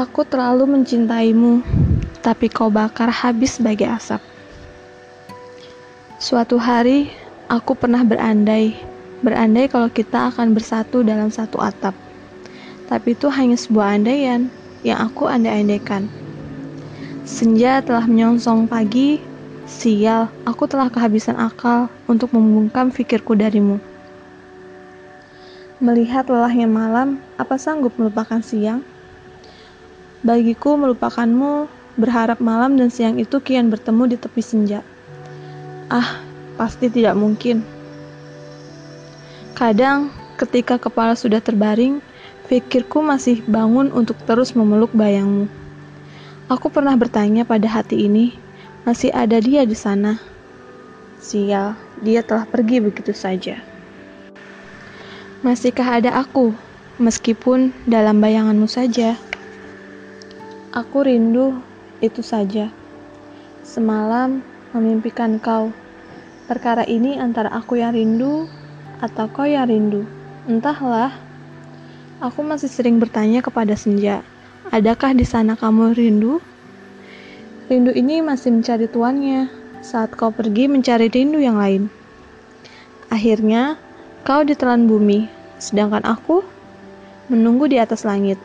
Aku terlalu mencintaimu, tapi kau bakar habis sebagai asap. Suatu hari, aku pernah berandai, berandai kalau kita akan bersatu dalam satu atap. Tapi itu hanya sebuah andaian yang aku andai-andaikan. Senja telah menyongsong pagi, sial, aku telah kehabisan akal untuk membungkam pikirku darimu. Melihat lelahnya malam, apa sanggup melupakan siang? Bagiku melupakanmu, berharap malam dan siang itu kian bertemu di tepi senja. Ah, pasti tidak mungkin. Kadang, ketika kepala sudah terbaring, pikirku masih bangun untuk terus memeluk bayangmu. Aku pernah bertanya pada hati ini, masih ada dia di sana. Sial, dia telah pergi begitu saja. Masihkah ada aku, meskipun dalam bayanganmu saja? Aku rindu, itu saja. Semalam memimpikan kau. Perkara ini antara aku yang rindu atau kau yang rindu. Entahlah. Aku masih sering bertanya kepada senja, adakah di sana kamu rindu? Rindu ini masih mencari tuannya saat kau pergi mencari rindu yang lain. Akhirnya, Kau ditelan bumi, sedangkan aku menunggu di atas langit.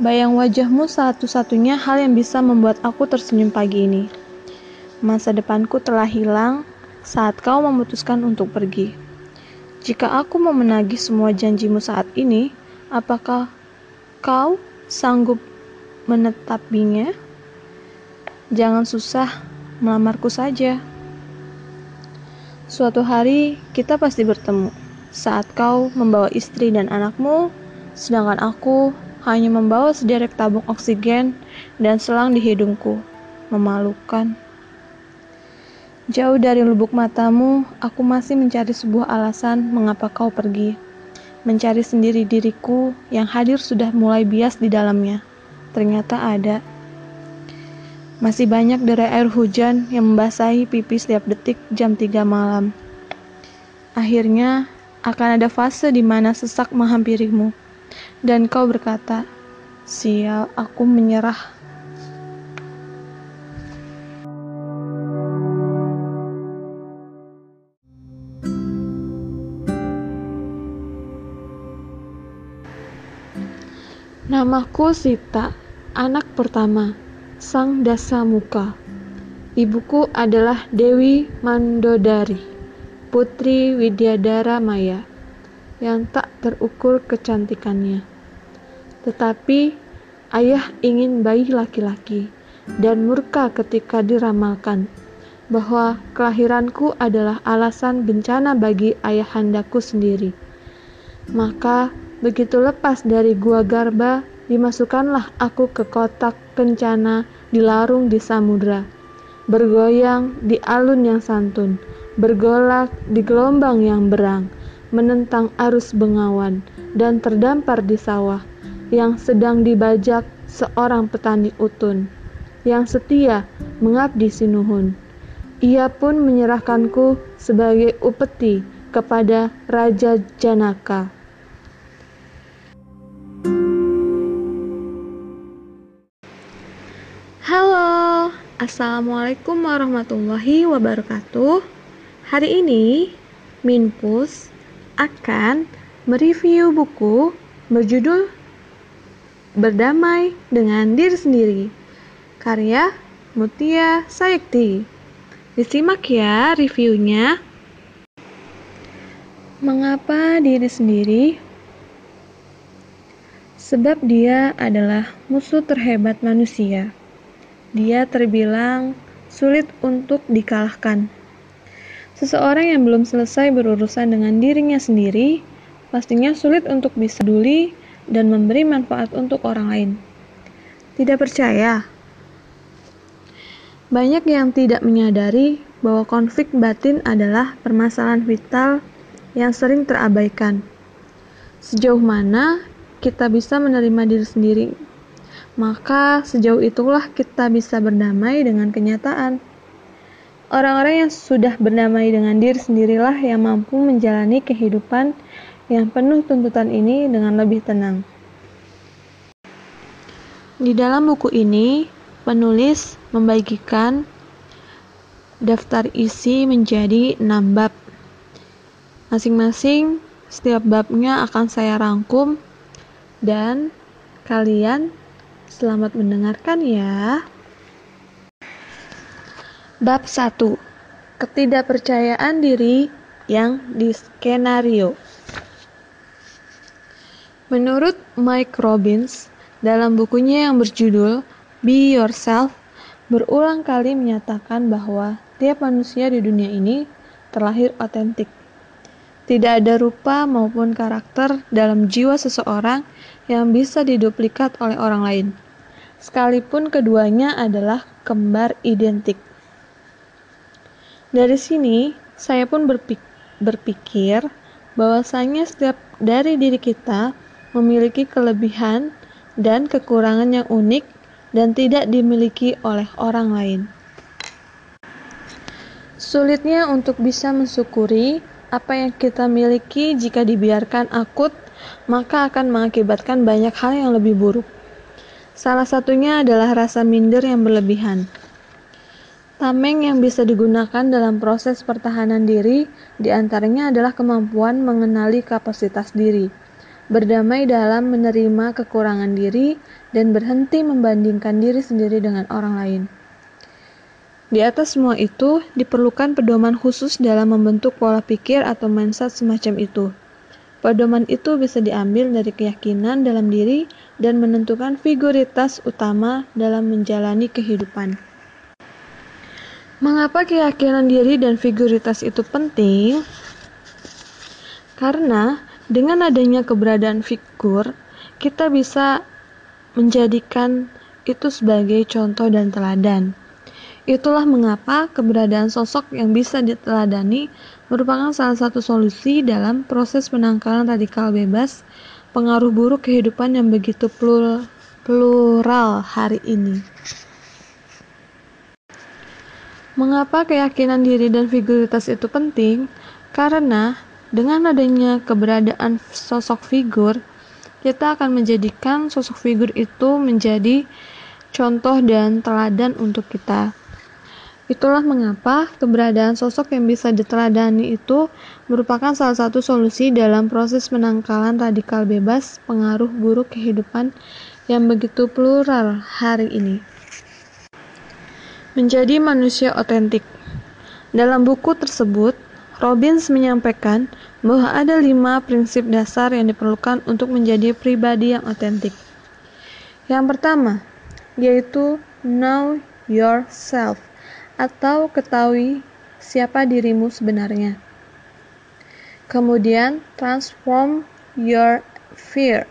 Bayang wajahmu satu-satunya hal yang bisa membuat aku tersenyum pagi ini. Masa depanku telah hilang saat kau memutuskan untuk pergi. Jika aku mau menagih semua janjimu saat ini, apakah kau sanggup menetapinya? Jangan susah, melamarku saja. Suatu hari kita pasti bertemu saat kau membawa istri dan anakmu, sedangkan aku hanya membawa sederek tabung oksigen dan selang di hidungku. Memalukan. Jauh dari lubuk matamu, aku masih mencari sebuah alasan mengapa kau pergi. Mencari sendiri diriku yang hadir sudah mulai bias di dalamnya. Ternyata ada. Masih banyak derai air hujan yang membasahi pipi setiap detik jam 3 malam. Akhirnya, akan ada fase di mana sesak menghampirimu, dan kau berkata, Sial, aku menyerah. Namaku Sita, anak pertama sang dasa muka. Ibuku adalah Dewi Mandodari, putri Widyadara Maya, yang tak terukur kecantikannya. Tetapi ayah ingin bayi laki-laki dan murka ketika diramalkan bahwa kelahiranku adalah alasan bencana bagi ayahandaku sendiri. Maka begitu lepas dari gua Garba dimasukkanlah aku ke kotak kencana dilarung di samudra, bergoyang di alun yang santun, bergolak di gelombang yang berang, menentang arus bengawan, dan terdampar di sawah yang sedang dibajak seorang petani utun yang setia mengabdi sinuhun. Ia pun menyerahkanku sebagai upeti kepada Raja Janaka. Halo, Assalamualaikum warahmatullahi wabarakatuh. Hari ini, Minpus akan mereview buku berjudul Berdamai dengan Diri Sendiri, karya Mutia Sayekti. Disimak ya reviewnya. Mengapa diri sendiri? Sebab dia adalah musuh terhebat manusia dia terbilang sulit untuk dikalahkan. Seseorang yang belum selesai berurusan dengan dirinya sendiri, pastinya sulit untuk bisa peduli dan memberi manfaat untuk orang lain. Tidak percaya? Banyak yang tidak menyadari bahwa konflik batin adalah permasalahan vital yang sering terabaikan. Sejauh mana kita bisa menerima diri sendiri maka sejauh itulah kita bisa berdamai dengan kenyataan. Orang-orang yang sudah berdamai dengan diri sendirilah yang mampu menjalani kehidupan yang penuh tuntutan ini dengan lebih tenang. Di dalam buku ini, penulis membagikan daftar isi menjadi 6 bab. Masing-masing setiap babnya akan saya rangkum dan kalian selamat mendengarkan ya. Bab 1. Ketidakpercayaan diri yang di skenario. Menurut Mike Robbins, dalam bukunya yang berjudul Be Yourself, berulang kali menyatakan bahwa tiap manusia di dunia ini terlahir otentik. Tidak ada rupa maupun karakter dalam jiwa seseorang yang bisa diduplikat oleh orang lain, sekalipun keduanya adalah kembar identik. Dari sini, saya pun berpikir bahwasanya setiap dari diri kita memiliki kelebihan dan kekurangan yang unik dan tidak dimiliki oleh orang lain. Sulitnya untuk bisa mensyukuri apa yang kita miliki jika dibiarkan akut, maka akan mengakibatkan banyak hal yang lebih buruk. Salah satunya adalah rasa minder yang berlebihan. Tameng yang bisa digunakan dalam proses pertahanan diri di antaranya adalah kemampuan mengenali kapasitas diri, berdamai dalam menerima kekurangan diri, dan berhenti membandingkan diri sendiri dengan orang lain. Di atas semua itu, diperlukan pedoman khusus dalam membentuk pola pikir atau mindset semacam itu. Pedoman itu bisa diambil dari keyakinan dalam diri dan menentukan figuritas utama dalam menjalani kehidupan. Mengapa keyakinan diri dan figuritas itu penting? Karena dengan adanya keberadaan figur, kita bisa menjadikan itu sebagai contoh dan teladan. Itulah mengapa keberadaan sosok yang bisa diteladani merupakan salah satu solusi dalam proses penangkalan radikal bebas pengaruh buruk kehidupan yang begitu plural hari ini. Mengapa keyakinan diri dan figuritas itu penting? Karena dengan adanya keberadaan sosok figur, kita akan menjadikan sosok figur itu menjadi contoh dan teladan untuk kita. Itulah mengapa keberadaan sosok yang bisa diteladani itu merupakan salah satu solusi dalam proses penangkalan radikal bebas pengaruh buruk kehidupan yang begitu plural hari ini menjadi manusia otentik. Dalam buku tersebut, Robbins menyampaikan bahwa ada lima prinsip dasar yang diperlukan untuk menjadi pribadi yang otentik. Yang pertama, yaitu know yourself atau ketahui siapa dirimu sebenarnya. Kemudian, transform your fear,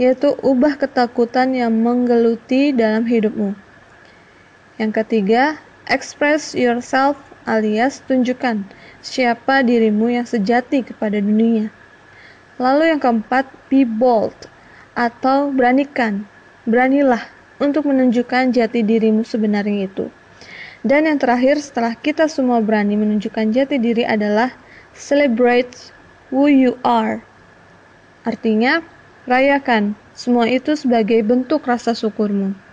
yaitu ubah ketakutan yang menggeluti dalam hidupmu. Yang ketiga, express yourself alias tunjukkan siapa dirimu yang sejati kepada dunia. Lalu yang keempat, be bold atau beranikan. Beranilah untuk menunjukkan jati dirimu sebenarnya itu. Dan yang terakhir, setelah kita semua berani menunjukkan jati diri adalah celebrate who you are. Artinya, rayakan semua itu sebagai bentuk rasa syukurmu.